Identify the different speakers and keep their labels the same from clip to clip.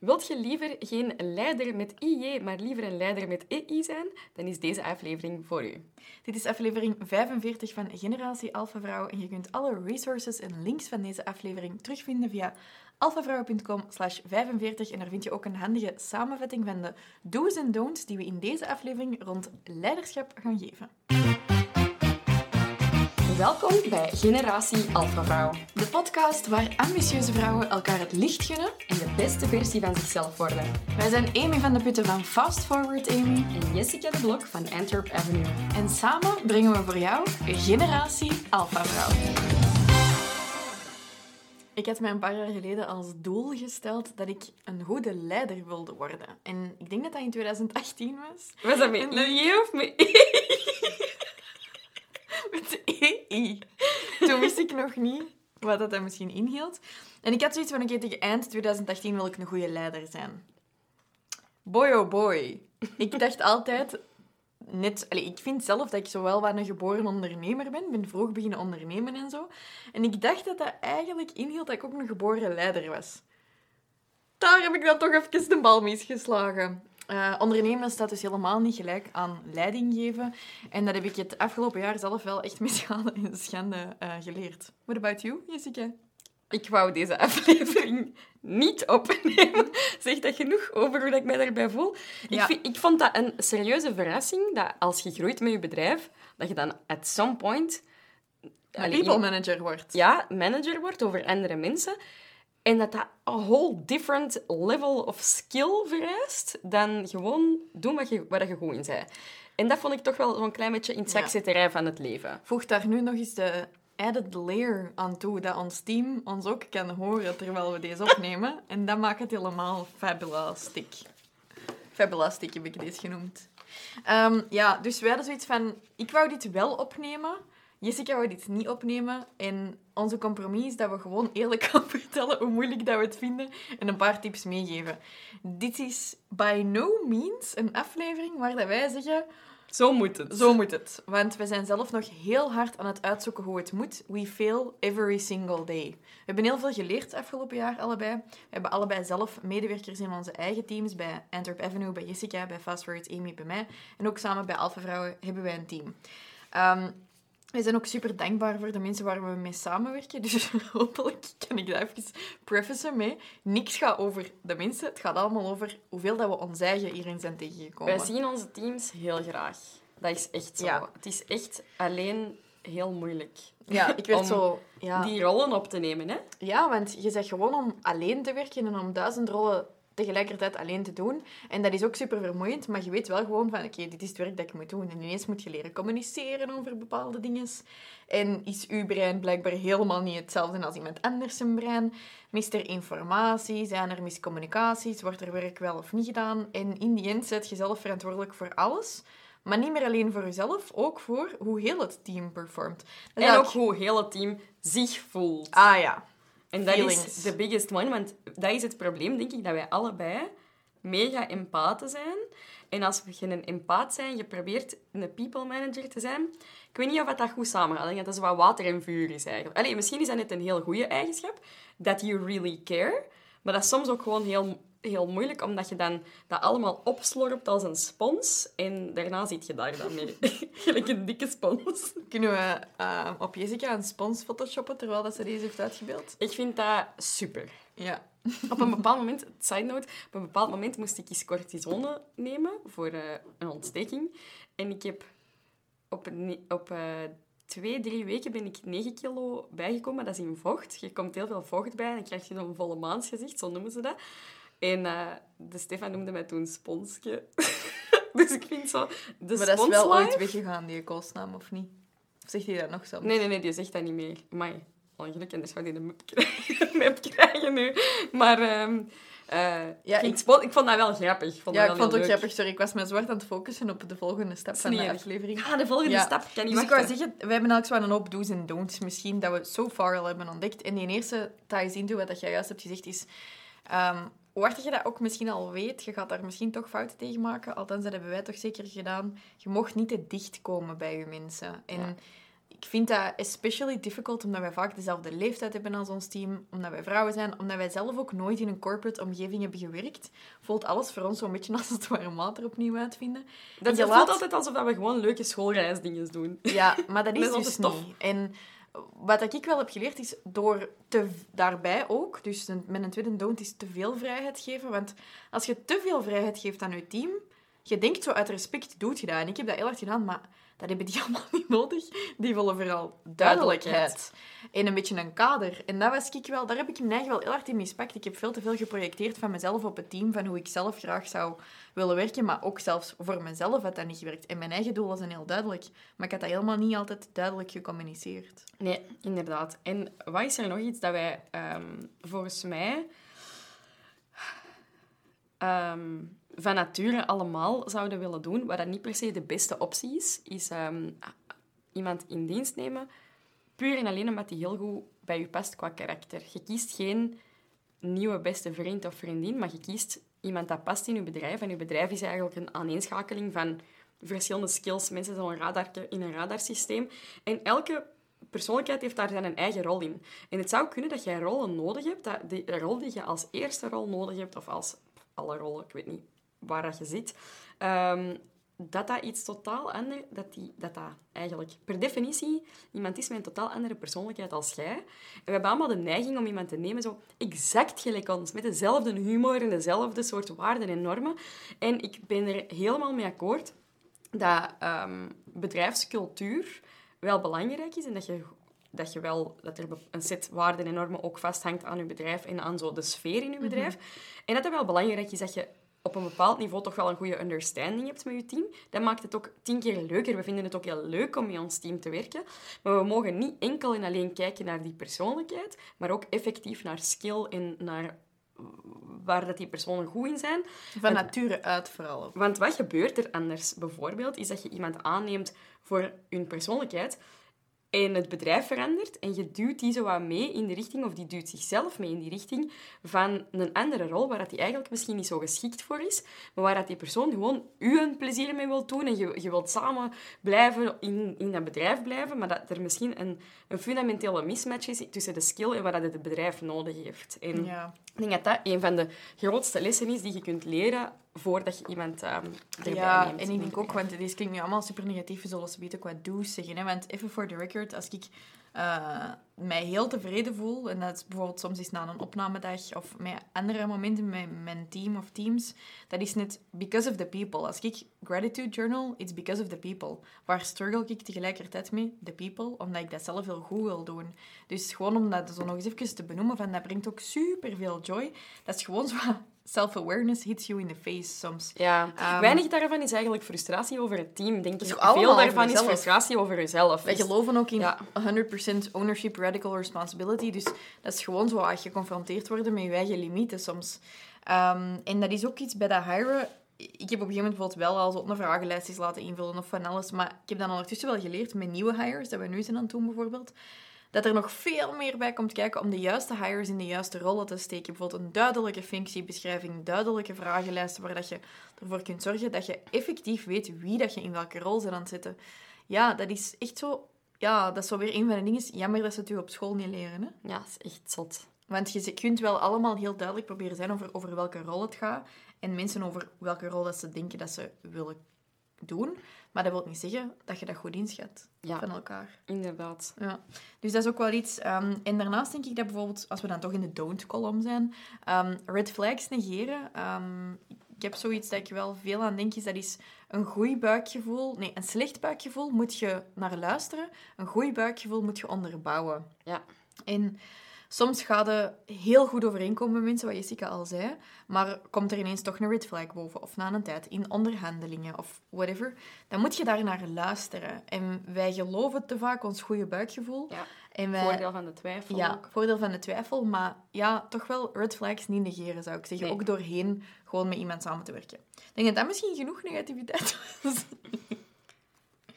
Speaker 1: Wilt je liever geen leider met IJ, maar liever een leider met EI zijn? Dan is deze aflevering voor u.
Speaker 2: Dit is aflevering 45 van Generatie Alpha Vrouw en je kunt alle resources en links van deze aflevering terugvinden via alphavrouw.com slash 45 en daar vind je ook een handige samenvatting van de do's en don'ts die we in deze aflevering rond leiderschap gaan geven.
Speaker 1: Welkom bij Generatie Alpha Vrouw.
Speaker 2: De podcast waar ambitieuze vrouwen elkaar het licht gunnen
Speaker 1: En de beste versie van zichzelf worden.
Speaker 2: Wij zijn Amy van de Putten van Fast Forward Amy
Speaker 1: En Jessica de Blok van Antwerp Avenue.
Speaker 2: en samen brengen we voor jou Generatie Alpha Vrouw. Ik had mij een paar jaar geleden als doel gesteld dat ik een goede leider wilde worden. En ik denk dat dat in 2018 was.
Speaker 1: Was dat met IJ of Met
Speaker 2: Toen wist ik nog niet wat dat misschien inhield. En ik had zoiets van, oké, tegen eind 2018 wil ik een goede leider zijn. Boy oh boy. Ik dacht altijd, net... Allee, ik vind zelf dat ik zowel wat een geboren ondernemer ben. Ben vroeg beginnen ondernemen en zo. En ik dacht dat dat eigenlijk inhield dat ik ook een geboren leider was. Daar heb ik dan toch even de bal misgeslagen. Eh, ondernemen staat dus helemaal niet gelijk aan leiding geven. En dat heb ik het afgelopen jaar zelf wel echt met schade en schande eh, geleerd. What about you, Jessica?
Speaker 1: Ik wou deze aflevering niet opnemen. Zeg dat genoeg over hoe ik mij daarbij voel. Ik,
Speaker 2: Ja.
Speaker 1: vind- ik vond dat een serieuze verrassing, dat als je groeit met je bedrijf, dat je dan at some point... Allee,
Speaker 2: People manager wordt.
Speaker 1: ja, manager wordt over andere mensen. En dat dat een whole different level of skill vereist dan gewoon doen wat je, waar je goed in bent. En dat vond ik toch wel zo'n klein beetje in het
Speaker 2: Ja.
Speaker 1: zakzetterij van het leven.
Speaker 2: Voeg daar nu nog eens de added layer aan toe, dat ons team ons ook kan horen terwijl we deze opnemen. En dat maakt het helemaal fabulastic. Fabulastic heb ik deze genoemd. Ehm, ja, dus wij hadden zoiets van... Ik wou dit wel opnemen. Jessica wou dit niet opnemen. En onze compromis is dat we gewoon eerlijk gaan vertellen hoe moeilijk dat we het vinden en een paar tips meegeven. Dit is by no means een aflevering waar dat wij zeggen...
Speaker 1: Zo moet het.
Speaker 2: Zo moet het. Want we zijn zelf nog heel hard aan het uitzoeken hoe het moet. We fail every single day. We hebben heel veel geleerd afgelopen jaar, allebei. We hebben allebei zelf medewerkers in onze eigen teams. Bij Antwerp Avenue, bij Jessica, bij Fast Forward Amy, bij mij. En ook samen bij Alpha Vrouwen hebben wij een team. Ehm, we zijn ook super dankbaar voor de mensen waar we mee samenwerken. Dus hopelijk kan ik dat even prefacen mee. Niks gaat over de mensen. Het gaat allemaal over hoeveel dat we ons eigen hierin zijn tegengekomen.
Speaker 1: Wij zien onze teams heel graag. Dat is echt zo.
Speaker 2: Ja.
Speaker 1: Het is echt alleen heel moeilijk.
Speaker 2: Ja, ik werd
Speaker 1: Om
Speaker 2: zo... Ja.
Speaker 1: Die rollen op te nemen, hè?
Speaker 2: Ja, want je zegt gewoon om alleen te werken en om duizend rollen tegelijkertijd alleen te doen. En dat is ook super vermoeiend, maar je weet wel gewoon van, oké, dit is het werk dat ik moet doen. En ineens moet je leren communiceren over bepaalde dingen. En is uw brein blijkbaar helemaal niet hetzelfde als iemand anders zijn brein? Mist er informatie? Zijn er miscommunicaties? Wordt er werk wel of niet gedaan? En in die end zet je zelf verantwoordelijk voor alles. Maar niet meer alleen voor jezelf, ook voor hoe heel het team performt. Is
Speaker 1: En ook hoe heel het team zich voelt.
Speaker 2: Ah ja.
Speaker 1: En dat is de biggest one, want dat is het probleem, denk ik, dat wij allebei mega empathen zijn. En als je een empaat zijn, je probeert een people manager te zijn. Ik weet niet of dat goed samengaat. Ik dat dat zo wat water en vuur is eigenlijk. Allee, misschien is dat net een heel goede eigenschap, that you really care. Maar dat is soms ook gewoon heel, heel moeilijk, omdat je dan dat allemaal opslorpt als een spons. En daarna zit je daar dan mee. Gelijk een dikke spons.
Speaker 2: Kunnen we eh, op Jessica een spons photoshoppen terwijl dat ze deze heeft uitgebeeld?
Speaker 1: Ik vind dat super.
Speaker 2: Ja.
Speaker 1: Op een bepaald moment, side note, op een bepaald moment moest ik eens cortisone nemen voor eh, een ontsteking. En ik heb op, op eh, twee, drie weken ben ik 9 kilo bijgekomen. Dat is in vocht. Je komt heel veel vocht bij en dan krijg je zo'n volle maansgezicht, zo noemen ze dat. En eh, de Stefan noemde mij toen sponsje. dus ik vind zo... De
Speaker 2: maar dat is wel ooit weggegaan, die koosnaam, of niet? Of zegt hij dat nog zelfs?
Speaker 1: Nee, nee, nee, die zegt dat niet meer. Maar ongeluk, en dus zou die een map krijgen, map krijgen nu. Maar eh,
Speaker 2: Ja,
Speaker 1: ik,
Speaker 2: ik-
Speaker 1: ik vond dat wel grappig. Ik vond
Speaker 2: Ja, ik vond het ook grappig. Sorry, ik was me zwart aan het focussen op de volgende stap van de aflevering.
Speaker 1: leuk. Ah, de volgende
Speaker 2: Ja.
Speaker 1: stap. Ik kan niet
Speaker 2: Dus ik
Speaker 1: wachten.
Speaker 2: wou zeggen, we hebben eigenlijk zo een hoop do's en don'ts misschien dat we so far al hebben ontdekt. En die eerste ties into wat jij juist hebt gezegd is... ehm hoe hard je dat ook misschien al weet, je gaat daar misschien toch fouten tegen maken. Althans, dat hebben wij toch zeker gedaan. Je mocht niet te dicht komen bij je mensen. En
Speaker 1: Ja.
Speaker 2: ik vind dat especially difficult omdat wij vaak dezelfde leeftijd hebben als ons team, omdat wij vrouwen zijn, omdat wij zelf ook nooit in een corporate omgeving hebben gewerkt. Voelt alles voor ons zo'n beetje als het warm water opnieuw uitvinden.
Speaker 1: Dat
Speaker 2: je laat-
Speaker 1: voelt altijd alsof dat we gewoon leuke schoolreisdingen doen.
Speaker 2: Ja, maar dat is
Speaker 1: Dat is
Speaker 2: dus
Speaker 1: tof.
Speaker 2: niet. En wat ik wel heb geleerd is door te, daarbij ook, dus met een tweede don't is te veel vrijheid geven. Want als je te veel vrijheid geeft aan je team, je denkt zo uit respect doet je dat. En ik heb dat heel hard gedaan, maar dat hebben die allemaal niet nodig. Die willen vooral duidelijkheid. En een beetje een kader. En dat was ik wel, daar heb ik mijn eigen wel heel hard in mispakt. Ik heb veel te veel geprojecteerd van mezelf op het team, van hoe ik zelf graag zou willen werken, maar ook zelfs voor mezelf had dat niet gewerkt. En mijn eigen doelen zijn heel duidelijk, maar ik had dat helemaal niet altijd duidelijk gecommuniceerd.
Speaker 1: Nee, inderdaad. En wat is er nog iets dat wij ehm, volgens mij ehm, van nature allemaal zouden willen doen, wat dat niet per se de beste optie is, is ehm, iemand in dienst nemen, puur en alleen omdat die heel goed bij je past qua karakter. Je kiest geen nieuwe beste vriend of vriendin, maar je kiest iemand dat past in je bedrijf. En je bedrijf is eigenlijk een aaneenschakeling van verschillende skills. Mensen zo'n radar in een radarsysteem. En elke persoonlijkheid heeft daar een eigen rol in. En het zou kunnen dat jij rollen nodig hebt, dat de rol die je als eerste rol nodig hebt, of als alle rollen, ik weet niet waar dat je zit, ehm, dat dat iets totaal anders, dat, die, dat dat eigenlijk per definitie iemand is met een totaal andere persoonlijkheid als jij. En we hebben allemaal de neiging om iemand te nemen zo exact gelijk ons, met dezelfde humor en dezelfde soort waarden en normen. En ik ben er helemaal mee akkoord dat ehm, bedrijfscultuur wel belangrijk is en dat je, dat je wel dat er een set waarden en normen ook vasthangt aan je bedrijf en aan zo de sfeer in je bedrijf. En dat het wel belangrijk is dat je op een bepaald niveau toch wel een goede understanding hebt met je team. Dat maakt het ook tien keer leuker. We vinden het ook heel leuk om met ons team te werken. Maar we mogen niet enkel en alleen kijken naar die persoonlijkheid, maar ook effectief naar skill en naar waar dat die personen goed in zijn.
Speaker 2: Van nature uit vooral. ook.
Speaker 1: Want wat gebeurt er anders bijvoorbeeld, is dat je iemand aanneemt voor hun persoonlijkheid en het bedrijf verandert en je duwt die zo wat mee in de richting, of die duwt zichzelf mee in die richting van een andere rol waar dat die eigenlijk misschien niet zo geschikt voor is, maar waar dat die persoon gewoon u een plezier mee wil doen en je, je wilt samen blijven in, in dat bedrijf blijven, maar dat er misschien een, een fundamentele mismatch is tussen de skill en wat dat het bedrijf nodig heeft. En
Speaker 2: Ja.
Speaker 1: ik denk dat dat een van de grootste lessen is die je kunt leren voordat je iemand ehm erbij
Speaker 2: Ja,
Speaker 1: neemt.
Speaker 2: en ik denk ook, want deze klinkt nu allemaal super negatief, we zullen ze weten qua do's zeggen. Hè? Want even voor de record, als ik eh, mij heel tevreden voel, en dat is bijvoorbeeld soms is na een opnamedag of met andere momenten met mijn team of teams, dat is net because of the people. Als ik gratitude journal, it's because of the people. Waar struggle ik tegelijkertijd mee? The people, omdat ik dat zelf heel goed wil doen. Dus gewoon om dat zo nog eens even te benoemen, van, dat brengt ook super veel joy. Dat is gewoon zo self-awareness hits you in the face soms.
Speaker 1: Ja,
Speaker 2: Ehm,
Speaker 1: weinig daarvan is eigenlijk frustratie over het team, denk ik. Veel daarvan is frustratie over jezelf.
Speaker 2: Wij
Speaker 1: Dus-
Speaker 2: geloven ook in
Speaker 1: Ja.
Speaker 2: 100% ownership, radical responsibility. Dus dat is gewoon zo als je geconfronteerd wordt met je eigen limieten soms. Ehm, en dat is ook iets bij dat hiren. Ik heb op een gegeven moment bijvoorbeeld wel al zo een vragenlijstjes laten invullen of van alles. Maar ik heb dan ondertussen wel geleerd met nieuwe hires, dat we nu zijn aan het doen bijvoorbeeld, dat er nog veel meer bij komt kijken om de juiste hires in de juiste rollen te steken. Bijvoorbeeld een duidelijke functiebeschrijving, duidelijke vragenlijsten waar dat je ervoor kunt zorgen dat je effectief weet wie dat je in welke rol zit aan het zetten. Ja, dat is echt zo... Ja, dat is zo weer een van de dingen. Jammer dat ze het u op school niet leren, hè.
Speaker 1: Ja, dat is echt zot.
Speaker 2: Want je kunt wel allemaal heel duidelijk proberen zijn over, over welke rol het gaat. En mensen over welke rol dat ze denken dat ze willen doen. Maar dat wil niet zeggen dat je dat goed inschat
Speaker 1: Ja.
Speaker 2: van elkaar.
Speaker 1: Inderdaad.
Speaker 2: Ja. Dus dat is ook wel iets. ehm, en daarnaast denk ik dat bijvoorbeeld, als we dan toch in de don't-column zijn, ehm, red flags negeren. Ehm, ik heb zoiets dat ik wel veel aan denk, is dat is een goed buikgevoel. Nee, een slecht buikgevoel moet je naar luisteren. Een goed buikgevoel moet je onderbouwen.
Speaker 1: Ja.
Speaker 2: En soms gaat het heel goed overeenkomen met mensen, wat Jessica al zei, maar komt er ineens toch een red flag boven, of na een tijd, in onderhandelingen of whatever, dan moet je daar naar luisteren. En wij geloven te vaak ons goede buikgevoel.
Speaker 1: Ja.
Speaker 2: En wij,
Speaker 1: Voordeel van de twijfel
Speaker 2: ja,
Speaker 1: ook.
Speaker 2: voordeel van de twijfel, maar ja, toch wel red flags niet negeren, zou ik zeggen.
Speaker 1: Nee.
Speaker 2: Ook doorheen gewoon met iemand samen te werken. Denk dat dat misschien genoeg negativiteit was.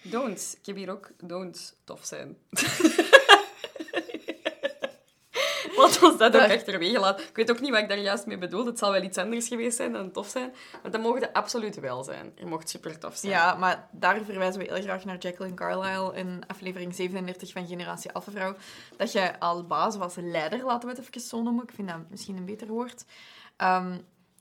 Speaker 1: Don'ts. Ik heb hier ook don'ts tof zijn. Want ons dat ook achterwege laten. Ik weet ook niet wat ik daar juist mee bedoel. Het zal wel iets anders geweest zijn dan tof zijn. Maar dat de absoluut wel zijn. Je mocht super tof zijn.
Speaker 2: Ja, maar daar verwijzen we heel graag naar Jacqueline Carlisle in aflevering 37 van Generatie Alpha Vrouw. Dat je als baas of als leider, laten we het even zo noemen, ik vind dat misschien een beter woord. Ehm,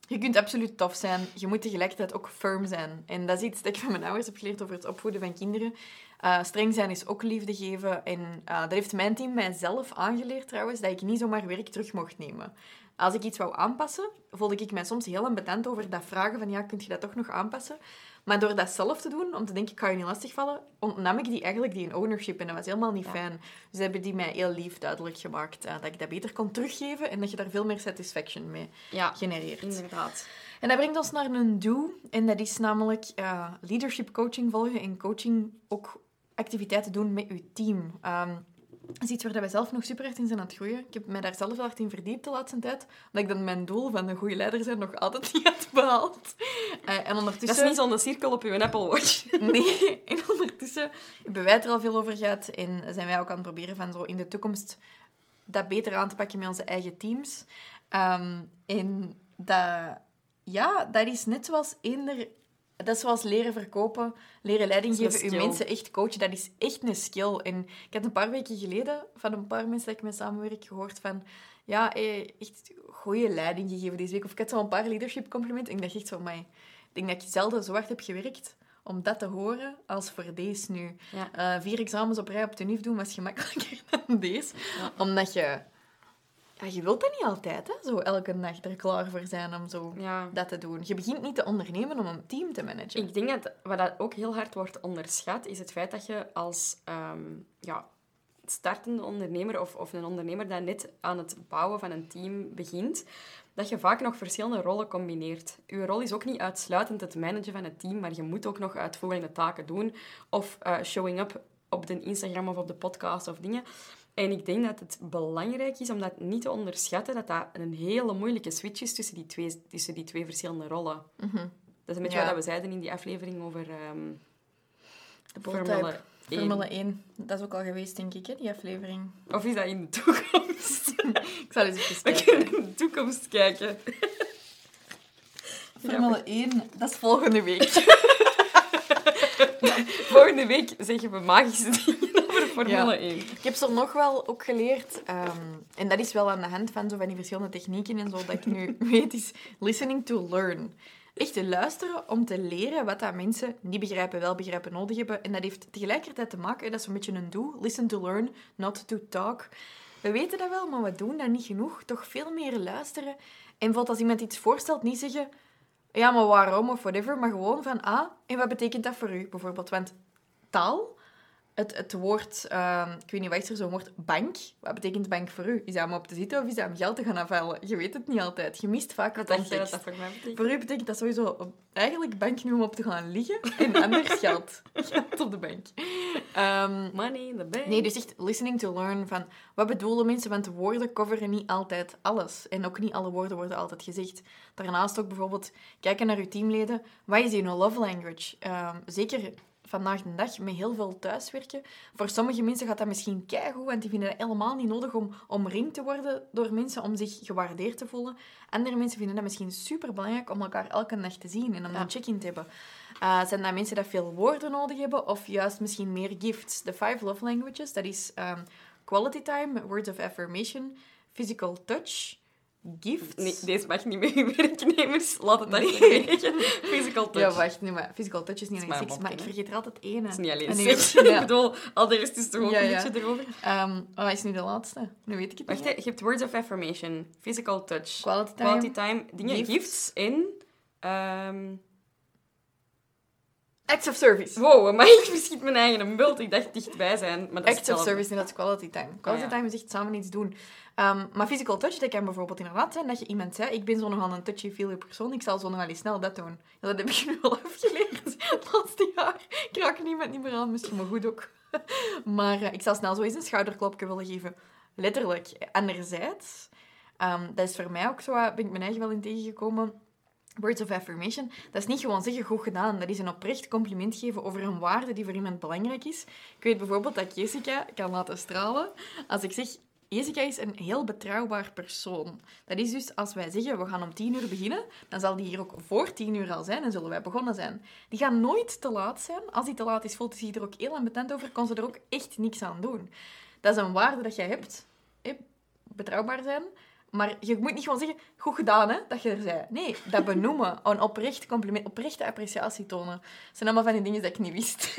Speaker 2: je kunt absoluut tof zijn. Je moet tegelijkertijd ook firm zijn. En dat is iets dat ik van mijn ouders heb geleerd over het opvoeden van kinderen. Eh, streng zijn is ook liefde geven. En eh, dat heeft mijn team mijzelf aangeleerd trouwens, dat ik niet zomaar werk terug mocht nemen. Als ik iets wou aanpassen, voelde ik mij soms heel ambetant over dat vragen van ja, kun je dat toch nog aanpassen? Maar door dat zelf te doen, om te denken, ik ga je niet lastigvallen, ontnam ik die eigenlijk die ownership. En dat was helemaal niet
Speaker 1: Ja.
Speaker 2: fijn. Dus hebben die mij heel lief duidelijk gemaakt eh, dat ik dat beter kon teruggeven en dat je daar veel meer satisfaction mee
Speaker 1: Ja,
Speaker 2: genereert.
Speaker 1: inderdaad.
Speaker 2: En dat bringt ons naar een do. En dat is namelijk leadership coaching volgen en coaching ook activiteiten doen met je team. Ehm, dat is iets waar wij zelf nog super hard in zijn aan het groeien. Ik heb mij daar zelf heel hard in verdiept de laatste tijd. Omdat ik dan mijn doel van een goede leider zijn nog altijd niet had behaald. Eh, en
Speaker 1: Dat is
Speaker 2: ondertussen...
Speaker 1: niet zo'n cirkel op je Apple Watch.
Speaker 2: Nee, en ondertussen hebben wij het er al veel over gehad. En zijn wij ook aan het proberen van zo in de toekomst dat beter aan te pakken met onze eigen teams. Ehm, en dat, ja, dat is net zoals eender... Dat is zoals leren verkopen, leren leiding geven, je mensen echt coachen. Dat is echt een skill. En ik had een paar weken geleden van een paar mensen dat ik mee samenwerk gehoord van... Ja, eh, echt goede leiding gegeven deze week. Of ik had zo een paar leadership complimenten. En ik dacht echt van, mij. Ik denk dat ik zelden zo hard heb gewerkt om dat te horen als voor deze nu.
Speaker 1: Ja.
Speaker 2: Eh, vier examens op rij op de NIF doen was gemakkelijker dan deze. Omdat je... Ja, je wilt dat niet altijd, hè? Zo elke dag er klaar voor zijn om zo
Speaker 1: Ja.
Speaker 2: dat te doen. Je begint niet te ondernemen om een team te managen.
Speaker 1: Ik denk dat wat dat ook heel hard wordt onderschat, is het feit dat je als ehm, ja, startende ondernemer of, of een ondernemer dat net aan het bouwen van een team begint, dat je vaak nog verschillende rollen combineert. Je rol is ook niet uitsluitend het managen van het team, maar je moet ook nog uitvoerende taken doen of eh, showing up op de Instagram of op de podcast of dingen. En ik denk dat het belangrijk is om dat niet te onderschatten, dat dat een hele moeilijke switch is tussen die twee, tussen die twee verschillende rollen.
Speaker 2: Mhm.
Speaker 1: Dat is een beetje
Speaker 2: Ja.
Speaker 1: wat we zeiden in die aflevering over ehm,
Speaker 2: De
Speaker 1: Formule
Speaker 2: Formule,
Speaker 1: 1.
Speaker 2: Formule 1. Dat is ook al geweest, denk ik, hè, die aflevering.
Speaker 1: Of is dat in de toekomst?
Speaker 2: Ik zal eens even
Speaker 1: We
Speaker 2: kijken.
Speaker 1: kunnen in de toekomst kijken.
Speaker 2: Formule 1, dat is volgende week.
Speaker 1: Volgende week zeggen we magische dingen Formule 1.
Speaker 2: Ik heb zo nog wel ook geleerd, ehm, en dat is wel aan de hand van zo van die verschillende technieken en zo, dat ik nu weet, is listening to learn. Echt te luisteren om te leren wat dat mensen niet begrijpen, wel begrijpen, nodig hebben. En dat heeft tegelijkertijd te maken, dat is een beetje een doel, listen to learn, not to talk. We weten dat wel, maar we doen dat niet genoeg. Toch veel meer luisteren. En bijvoorbeeld als iemand iets voorstelt, niet zeggen... Ja, maar waarom of whatever, maar gewoon van... Ah, en wat betekent dat voor u, bijvoorbeeld? Want taal het, het woord, ehm, ik weet niet, wat is er zo'n woord? Bank. Wat betekent bank voor u? Is dat om op te zitten of is dat om geld te gaan afhalen? Je weet het niet altijd. Je mist vaak
Speaker 1: Wat dat dat voor mij betekent?
Speaker 2: Voor u betekent dat sowieso eigenlijk bank nu om op te gaan liggen en anders geld. Geld op de bank. Ehm,
Speaker 1: Money in the bank.
Speaker 2: nee, dus echt listening to learn van wat bedoelen mensen, want woorden coveren niet altijd alles. En ook niet alle woorden worden altijd gezegd. Daarnaast ook bijvoorbeeld kijken naar uw teamleden. Wat is hun love language? Ehm, zeker vandaag de dag met heel veel thuiswerken. Voor sommige mensen gaat dat misschien keigoed, want die vinden het helemaal niet nodig om omringd te worden door mensen, om zich gewaardeerd te voelen. Andere mensen vinden dat misschien super belangrijk om elkaar elke dag te zien en om
Speaker 1: Ja.
Speaker 2: een check-in te hebben. Eh, zijn dat mensen die veel woorden nodig hebben of juist misschien meer gifts? De five love languages, dat is ehm, quality time, words of affirmation, physical touch, gifts.
Speaker 1: Nee, deze mag niet uw werknemers. Laat het
Speaker 2: Nee.
Speaker 1: achterwege. Physical touch.
Speaker 2: Ja, wacht, nee, maar physical touch is niet alleen seks, maar ik vergeet er altijd één.
Speaker 1: Het is niet alleen
Speaker 2: En
Speaker 1: seks.
Speaker 2: Ja.
Speaker 1: Ik bedoel, al de rest is toch ook
Speaker 2: Ja,
Speaker 1: een
Speaker 2: ja.
Speaker 1: beetje erover.
Speaker 2: Ehm, wat is nu de laatste? Nu weet ik het
Speaker 1: Wacht,
Speaker 2: niet.
Speaker 1: hè, je hebt words of affirmation, physical touch,
Speaker 2: Quality time.
Speaker 1: quality time, dingen,
Speaker 2: gifts.
Speaker 1: gifts, en... ehm,
Speaker 2: Acts of service.
Speaker 1: Wow, maar ik verschiet mijn eigen bult. Ik dacht dichtbij zijn, maar dat is
Speaker 2: Acts of service, nee, dat is quality time. Quality
Speaker 1: Ah, ja.
Speaker 2: time is echt samen iets doen. Ehm, maar physical touch, dat kan bijvoorbeeld inderdaad zijn dat je iemand zei, ik ben zo nogal een touchy-feely persoon, ik zal zo nogal eens snel dat doen. Dat heb ik nu al afgeleerd. Het laatste jaar. Ik raak niemand niet meer aan, misschien maar goed ook. Maar eh, ik zal snel zo eens een schouderklopje willen geven. Letterlijk. Anderzijds, ehm, dat is voor mij ook zo, eh, ben ik mijn eigen wel in tegengekomen, Words of affirmation, dat is niet gewoon zeggen goed gedaan. Dat is een oprecht compliment geven over een waarde die voor iemand belangrijk is. Ik weet bijvoorbeeld dat Jessica kan laten stralen als ik zeg Jessica is een heel betrouwbaar persoon. Dat is dus als wij zeggen we gaan om tien uur beginnen, dan zal die hier ook voor tien uur al zijn en zullen wij begonnen zijn. Die gaat nooit te laat zijn. Als die te laat is, voelt hij zich er ook heel ambetant over, kon ze er ook echt niks aan doen. Dat is een waarde dat jij hebt. Betrouwbaar zijn. Maar je moet niet gewoon zeggen, goed gedaan hè, dat je er zei. Nee, dat benoemen, een oprecht compliment, oprechte appreciatie tonen. Dat zijn allemaal van die dingen dat ik niet wist.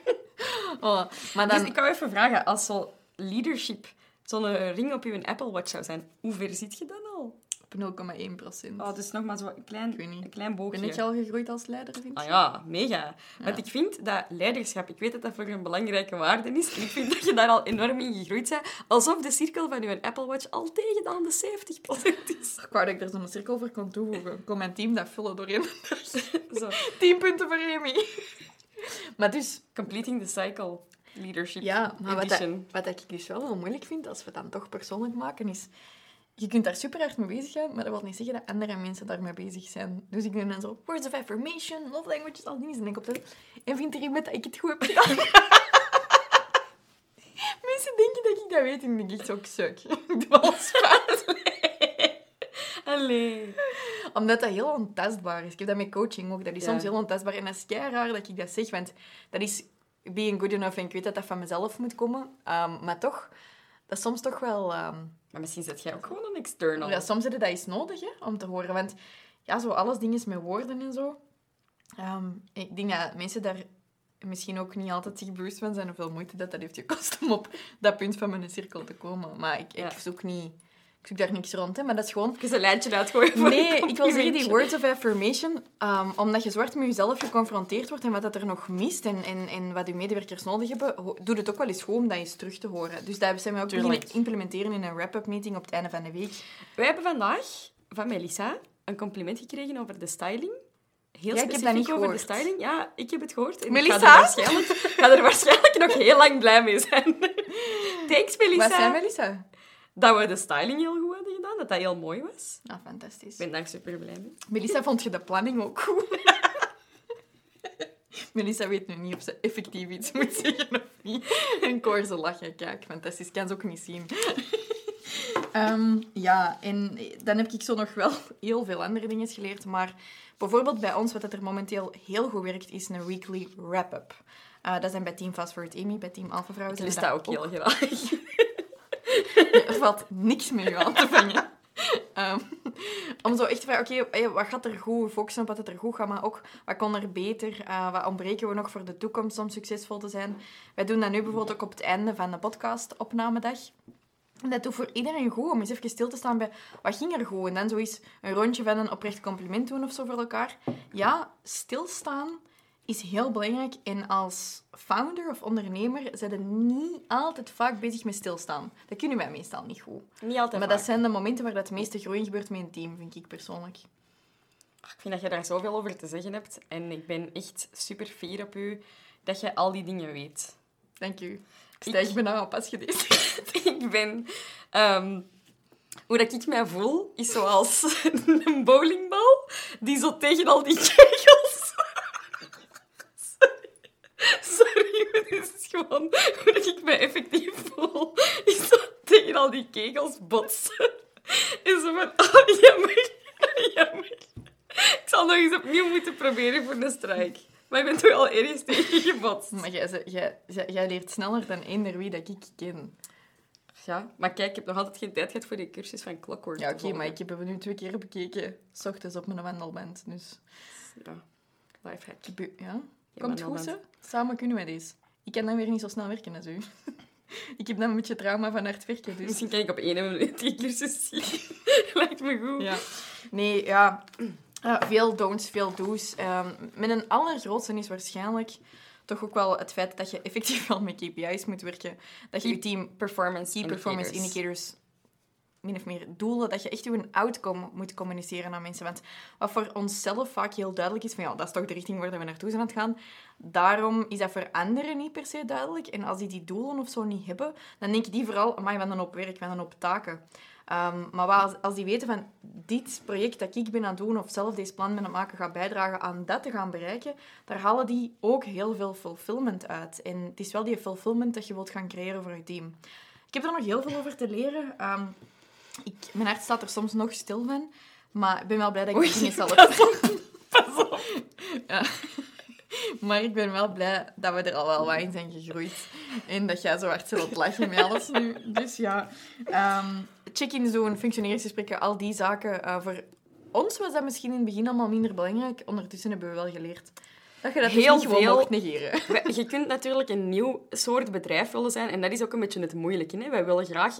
Speaker 2: oh, maar dan...
Speaker 1: Dus ik wou even vragen, als zo leadership zo'n ring op je Apple Watch zou zijn, hoe ver zit je dan al?
Speaker 2: Op 0,1 procent.
Speaker 1: Oh, dus nog maar zo een klein, een klein boogje.
Speaker 2: Ben ik al gegroeid als leider, vind je?
Speaker 1: Ah ja, mega. Want ik vind dat leiderschap, ik weet dat dat voor een belangrijke waarde is, en ik vind dat je daar al enorm in gegroeid bent, alsof de cirkel van je Apple Watch al tegen aan de 70% is.
Speaker 2: Ik wou dat ik er zo'n cirkel voor kon toevoegen. Kon mijn team dat vullen doorheen.
Speaker 1: Zo,
Speaker 2: 10 punten voor Amy. maar dus,
Speaker 1: completing the cycle leadership
Speaker 2: ja, maar wat, wat ik dus wel heel moeilijk vind, als we het dan toch persoonlijk maken, is... Je kunt daar super hard mee bezig zijn, maar dat wil niet zeggen dat andere mensen daarmee bezig zijn. Dus ik doe dan zo, words of affirmation, love languages, al die dingen. En denk op dat. En vindt er iemand dat ik het goed heb gedaan? mensen denken dat ik dat weet en denk ik zo, ik suk. Ik doe alles fout.
Speaker 1: Allee.
Speaker 2: Omdat dat heel ontastbaar is. Ik heb dat met coaching ook. Dat is
Speaker 1: Ja.
Speaker 2: soms heel ontastbaar. En dat is raar dat ik dat zeg. Want dat is being good enough. En ik weet dat dat van mezelf moet komen. Ehm, maar toch, dat is soms toch wel... ehm,
Speaker 1: Maar misschien zet jij ook gewoon een external.
Speaker 2: ja, soms heb je dat eens nodig hè, om te horen. Want ja, zo alles dingen met woorden en zo. Ehm, ik denk dat mensen daar misschien ook niet altijd zich bewust van zijn hoeveel moeite dat, dat heeft gekost om op dat punt van mijn cirkel te komen. Maar ik,
Speaker 1: Ja.
Speaker 2: ik zoek niet... Ik zoek daar niks rond, hè, maar dat is gewoon
Speaker 1: Even een lijntje uitgooien voor
Speaker 2: Nee, ik wil zeggen die words of affirmation, um, omdat je zwart met jezelf geconfronteerd wordt en wat dat er nog mist en, en, en wat je medewerkers nodig hebben, doe het ook wel eens goed om dat eens terug te horen. Dus dat zijn we ook
Speaker 1: Tuurlijk.
Speaker 2: beginnen implementeren in een wrap-up meeting op het einde van de week.
Speaker 1: Wij hebben vandaag van Melissa een compliment gekregen over de styling. Heel
Speaker 2: Ja, ik heb dat niet
Speaker 1: over
Speaker 2: gehoord.
Speaker 1: de styling. Ja, ik heb het gehoord. En
Speaker 2: Melissa?
Speaker 1: Ik ga er, waarschijnlijk, ga er waarschijnlijk nog heel lang blij mee zijn. Thanks, Melissa.
Speaker 2: Wat zijn Melissa?
Speaker 1: Dat we de styling heel goed hadden gedaan. Dat dat heel mooi was.
Speaker 2: Nou, fantastisch.
Speaker 1: Ik ben daar super blij mee.
Speaker 2: Melissa, vond je de planning ook goed? Melissa weet nu niet of ze effectief iets moet zeggen of niet. En hoor ze lachen. Kijk, fantastisch. Ik kan ze ook niet zien. Ehm, ja, en dan heb ik zo nog wel heel veel andere dingen geleerd. Maar bijvoorbeeld bij ons, wat dat er momenteel heel goed werkt, is een weekly wrap-up. Eh, dat zijn bij Team Fast Forward Amy, bij Team Alpha Vrouwen.
Speaker 1: Dat ook heel graag.
Speaker 2: er valt niks je aan te vangen. Ehm, om zo echt te vragen, oké, wat gaat er goed? Focussen op wat het er goed gaat, maar ook wat kon er beter? Eh, wat ontbreken we nog voor de toekomst om succesvol te zijn? Wij doen dat nu bijvoorbeeld ook op het einde van de podcast-opnamedag. En dat doet voor iedereen goed, om eens even stil te staan bij wat ging er goed? En dan zo eens een rondje van een oprecht compliment doen of zo voor elkaar. Ja, stilstaan is heel belangrijk. En als founder of ondernemer zijn we niet altijd vaak bezig met stilstaan. Dat kunnen wij meestal niet goed.
Speaker 1: Niet altijd
Speaker 2: Maar
Speaker 1: vaak.
Speaker 2: dat zijn de momenten waar dat meeste groei gebeurt met een team, vind ik persoonlijk.
Speaker 1: Ik vind dat je daar zoveel over te zeggen hebt. En ik ben echt super fier op u dat je al die dingen weet.
Speaker 2: Dank u. Ik bijna op als je dit zegt.
Speaker 1: ik ben... ehm, hoe dat ik mij voel, is zoals een bowlingbal die zo tegen al die kegels... Sorry. Is gewoon hoe dat ik mij effectief voel. Is zo tegen al die kegels botsen. En zo van, oh, jammer, jammer. Ik zal nog eens opnieuw moeten proberen voor een strike. Maar ik ben toch al ergens tegen gebotst.
Speaker 2: Maar jij, jij, jij, leert sneller dan eender wie dat ik ken.
Speaker 1: Ja, maar kijk, ik heb nog altijd geen tijd gehad voor die cursus van Clockwork.
Speaker 2: Ja, oké, maar ik heb hem nu twee keer bekeken. S ochtends op mijn wandelband. Dus,
Speaker 1: Ja, lifehack.
Speaker 2: ja. Komt goed? Samen kunnen wij deze. Ik kan dan weer niet zo snel werken als u. ik heb dan een beetje trauma van hard werken, dus...
Speaker 1: Misschien kan ik op één minuut die cursus zien. Lijkt me goed.
Speaker 2: Ja. Nee, ja. Veel don'ts, veel do's. Ehm met een allergrootste is waarschijnlijk toch ook wel het feit dat je effectief wel met KPI's moet werken. Dat je je team
Speaker 1: Performance
Speaker 2: key performance indicators min of meer doelen, dat je echt je outcome moet communiceren aan mensen. Want wat voor onszelf vaak heel duidelijk is, van ja, dat is toch de richting waar we naartoe zijn aan het gaan. Daarom is dat voor anderen niet per se duidelijk. En als die die doelen of zo niet hebben, dan denken die vooral, amai, van een op werk, van een op taken. Ehm, maar als, als die weten van dit project dat ik ben aan het doen of zelf deze plan ben aan het maken gaat bijdragen aan dat te gaan bereiken, daar halen die ook heel veel fulfillment uit. En het is wel die fulfillment dat je wilt gaan creëren voor je team. Ik heb er nog heel veel over te leren. Ehm, ik, mijn hart staat er soms nog stil van. Maar ik ben wel blij dat ik
Speaker 1: Oei,
Speaker 2: dingen zelf...
Speaker 1: Pas op.
Speaker 2: Ja. Maar ik ben wel blij dat we er al wel wat in zijn gegroeid. En dat jij zo hard zult lachen met alles nu. Dus ja, ehm, check in zo'n functioneringsgesprekken, al die zaken. eh, voor ons was dat misschien in het begin allemaal minder belangrijk. Ondertussen hebben we wel geleerd dat je dat dus
Speaker 1: Heel veel.
Speaker 2: mocht negeren.
Speaker 1: Je kunt natuurlijk een nieuw soort bedrijf willen zijn. En dat is ook een beetje het moeilijke. Hè? Wij willen graag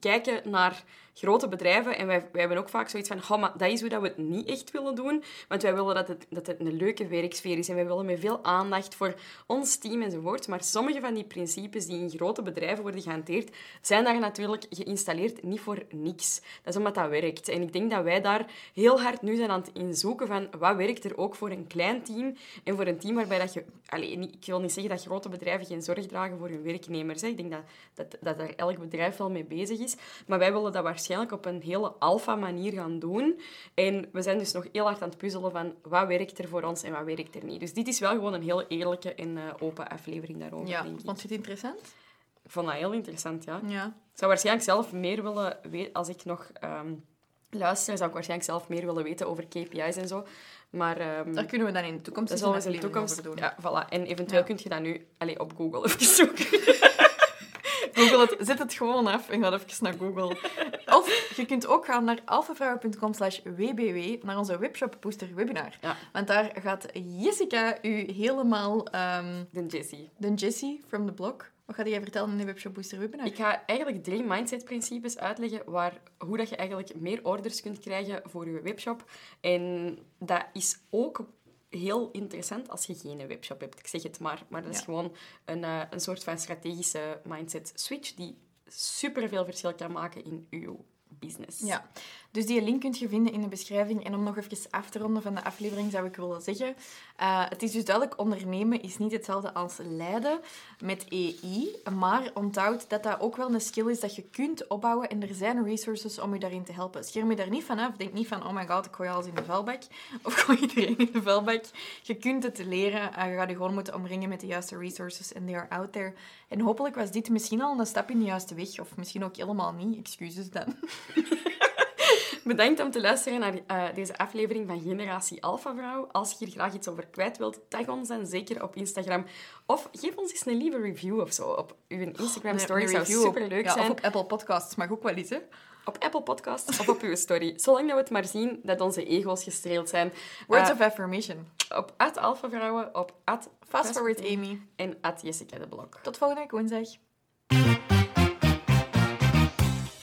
Speaker 1: kijken naar grote bedrijven. En wij, wij hebben ook vaak zoiets van... "Goh, maar dat is hoe dat we het niet echt willen doen. Want wij willen dat het, dat het een leuke werksfeer is. En wij willen met veel aandacht voor ons team enzovoort. Maar sommige van die principes die in grote bedrijven worden gehanteerd... zijn daar natuurlijk geïnstalleerd niet voor niks. Dat is omdat dat werkt. En ik denk dat wij daar heel hard nu zijn aan het inzoeken van... Wat werkt er ook voor een klein team? En voor een team waarbij dat je... Allee, ik wil niet zeggen dat grote bedrijven geen zorg dragen voor hun werknemers. Hè. Ik denk dat, dat, dat daar elk bedrijf wel mee bezig is. Maar wij willen dat waarschijnlijk op een hele alfa-manier gaan doen. En we zijn dus nog heel hard aan het puzzelen van wat werkt er voor ons en wat werkt er niet. Dus dit is wel gewoon een heel eerlijke en eh, open aflevering daarover,
Speaker 2: Ja,
Speaker 1: denk ik.
Speaker 2: vond je het interessant?
Speaker 1: Ik vond dat heel interessant, ja.
Speaker 2: Ja.
Speaker 1: Ik zou waarschijnlijk zelf meer willen weten... Als ik nog ehm, luister, zou ik waarschijnlijk zelf meer willen weten over KPI's en zo. Maar... ehm,
Speaker 2: Daar kunnen we dan in de toekomst
Speaker 1: dat zullen we in de toekomst
Speaker 2: over doen.
Speaker 1: Ja, voilà. En eventueel
Speaker 2: Ja.
Speaker 1: kun je dat nu allee, op Google even zoeken.
Speaker 2: Google het, zet het gewoon af en ga even naar Google. Of je kunt ook gaan naar alfavrouwen.com slash wbw, naar onze webshop Booster Webinar.
Speaker 1: Ja.
Speaker 2: Want daar gaat Jessica u helemaal... ehm,
Speaker 1: De Jessie.
Speaker 2: de Jessie from the blog. Wat ga jij vertellen in de webshop Booster Webinar?
Speaker 1: Ik ga eigenlijk drie mindset-principes uitleggen waar, hoe dat je eigenlijk meer orders kunt krijgen voor je webshop. En dat is ook heel interessant als je geen webshop hebt. Ik zeg het maar, maar dat is
Speaker 2: Ja.
Speaker 1: gewoon een, eh, een soort van strategische mindset-switch die superveel verschil kan maken in uw business.
Speaker 2: Ja, dus die link kun je vinden in de beschrijving. En om nog even af te ronden van de aflevering zou ik willen zeggen... eh, het is dus duidelijk, ondernemen is niet hetzelfde als leiden met EI. Maar onthoud dat dat ook wel een skill is dat je kunt opbouwen. En er zijn resources om je daarin te helpen. Scherm je daar niet van af. Denk niet van, oh my god, ik gooi alles in de vuilbak. Of gooi iedereen in de vuilbak. Je kunt het leren. eh, je gaat je gewoon moeten omringen met de juiste resources. En they are out there. En hopelijk was dit misschien al een stap in de juiste weg. Of misschien ook helemaal niet. Excuses dan.
Speaker 1: Bedankt om te luisteren naar eh, deze aflevering van Generatie Alpha Vrouw. Als je hier graag iets over kwijt wilt, tag ons dan zeker op Instagram. Of geef ons eens een lieve review of zo op uw Instagram story.
Speaker 2: Een
Speaker 1: zou super leuk
Speaker 2: ja,
Speaker 1: zijn.
Speaker 2: Of op Apple Podcasts mag ook wel eens, hè?
Speaker 1: Op Apple Podcasts of op uw story. Zolang dat we het maar zien dat onze ego's gestreeld zijn.
Speaker 2: Words
Speaker 1: Eh,
Speaker 2: of affirmation.
Speaker 1: Op at Alpha Vrouwen, op at
Speaker 2: Fast forward Amy.
Speaker 1: en at Jessica de Blok.
Speaker 2: Tot volgende week woensdag.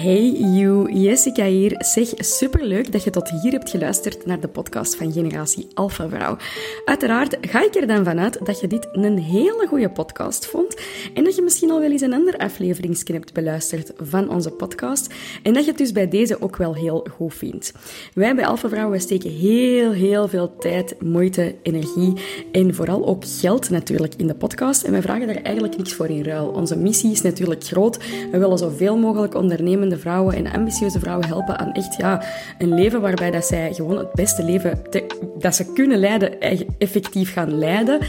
Speaker 1: Hey you, Jessica hier. Zeg, superleuk dat je tot hier hebt geluisterd naar de podcast van Generatie Alpha Vrouw. Uiteraard ga ik er dan vanuit dat je dit een hele goede podcast vond en dat je misschien al wel eens een ander afleveringsje hebt beluisterd van onze podcast en dat je het dus bij deze ook wel heel goed vindt. Wij bij Alpha Vrouw steken heel, heel veel tijd, moeite, energie en vooral ook geld natuurlijk in de podcast en wij vragen daar eigenlijk niks voor in ruil. Onze missie is natuurlijk groot. We willen zoveel mogelijk ondernemende vrouwen en ambitieuze vrouwen helpen aan echt ja, een leven waarbij dat zij gewoon het beste leven dat ze kunnen leiden, effectief gaan leiden.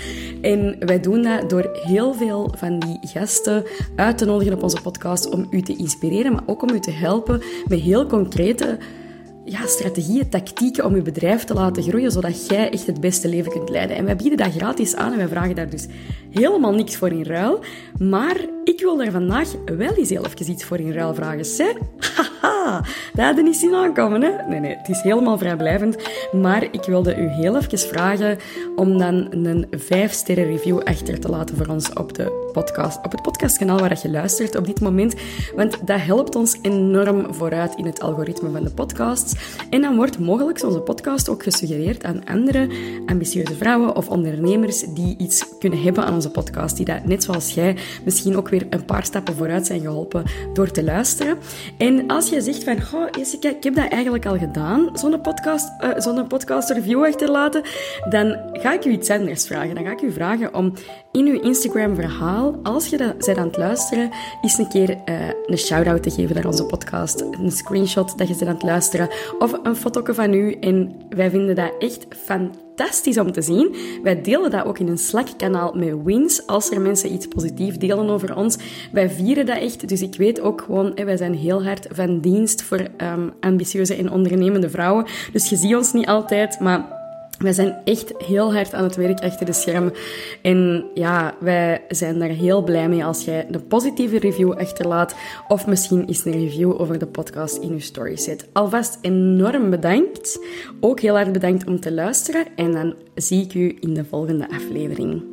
Speaker 1: En wij doen dat door heel veel van die gasten uit te nodigen op onze podcast om u te inspireren, maar ook om u te helpen met heel concrete ja, strategieën, tactieken om je bedrijf te laten groeien, zodat jij echt het beste leven kunt leiden. En wij bieden dat gratis aan en wij vragen daar dus helemaal niks voor in ruil. Maar ik wil daar vandaag wel eens heel even iets voor in ruil vragen. Zeg, haha, dat hadden niet zien aankomen, hè? Nee, nee, het is helemaal vrijblijvend. Maar ik wilde u heel even vragen om dan een 5-sterren review achter te laten voor ons op, de podcast, op het podcastkanaal waar je luistert op dit moment. Want dat helpt ons enorm vooruit in het algoritme van de podcasts. En dan wordt mogelijk onze podcast ook gesuggereerd aan andere ambitieuze vrouwen of ondernemers die iets kunnen hebben aan onze podcast. Die dat, net zoals jij, misschien ook weer een paar stappen vooruit zijn geholpen door te luisteren. En als je zegt van, goh, Jessica, ik heb dat eigenlijk al gedaan, zo'n podcast, uh, zo'n podcast review achterlaten, dan ga ik u iets anders vragen. Dan ga ik u vragen om in uw Instagram-verhaal, als je dat bent aan het luisteren, eens een keer uh, een shout-out te geven naar onze podcast. Een screenshot dat je bent aan het luisteren, of een foto van u. En wij vinden dat echt fantastisch om te zien. Wij delen dat ook in een Slack-kanaal met Wins, als er mensen iets positiefs delen over ons. Wij vieren dat echt, dus ik weet ook gewoon, wij zijn heel hard van dienst voor um, ambitieuze en ondernemende vrouwen. Dus je ziet ons niet altijd, maar wij zijn echt heel hard aan het werk achter de schermen. En ja, wij zijn daar heel blij mee als jij een positieve review achterlaat. Of misschien eens een review over de podcast in je story zet. Alvast enorm bedankt. Ook heel erg bedankt om te luisteren. En dan zie ik u in de volgende aflevering.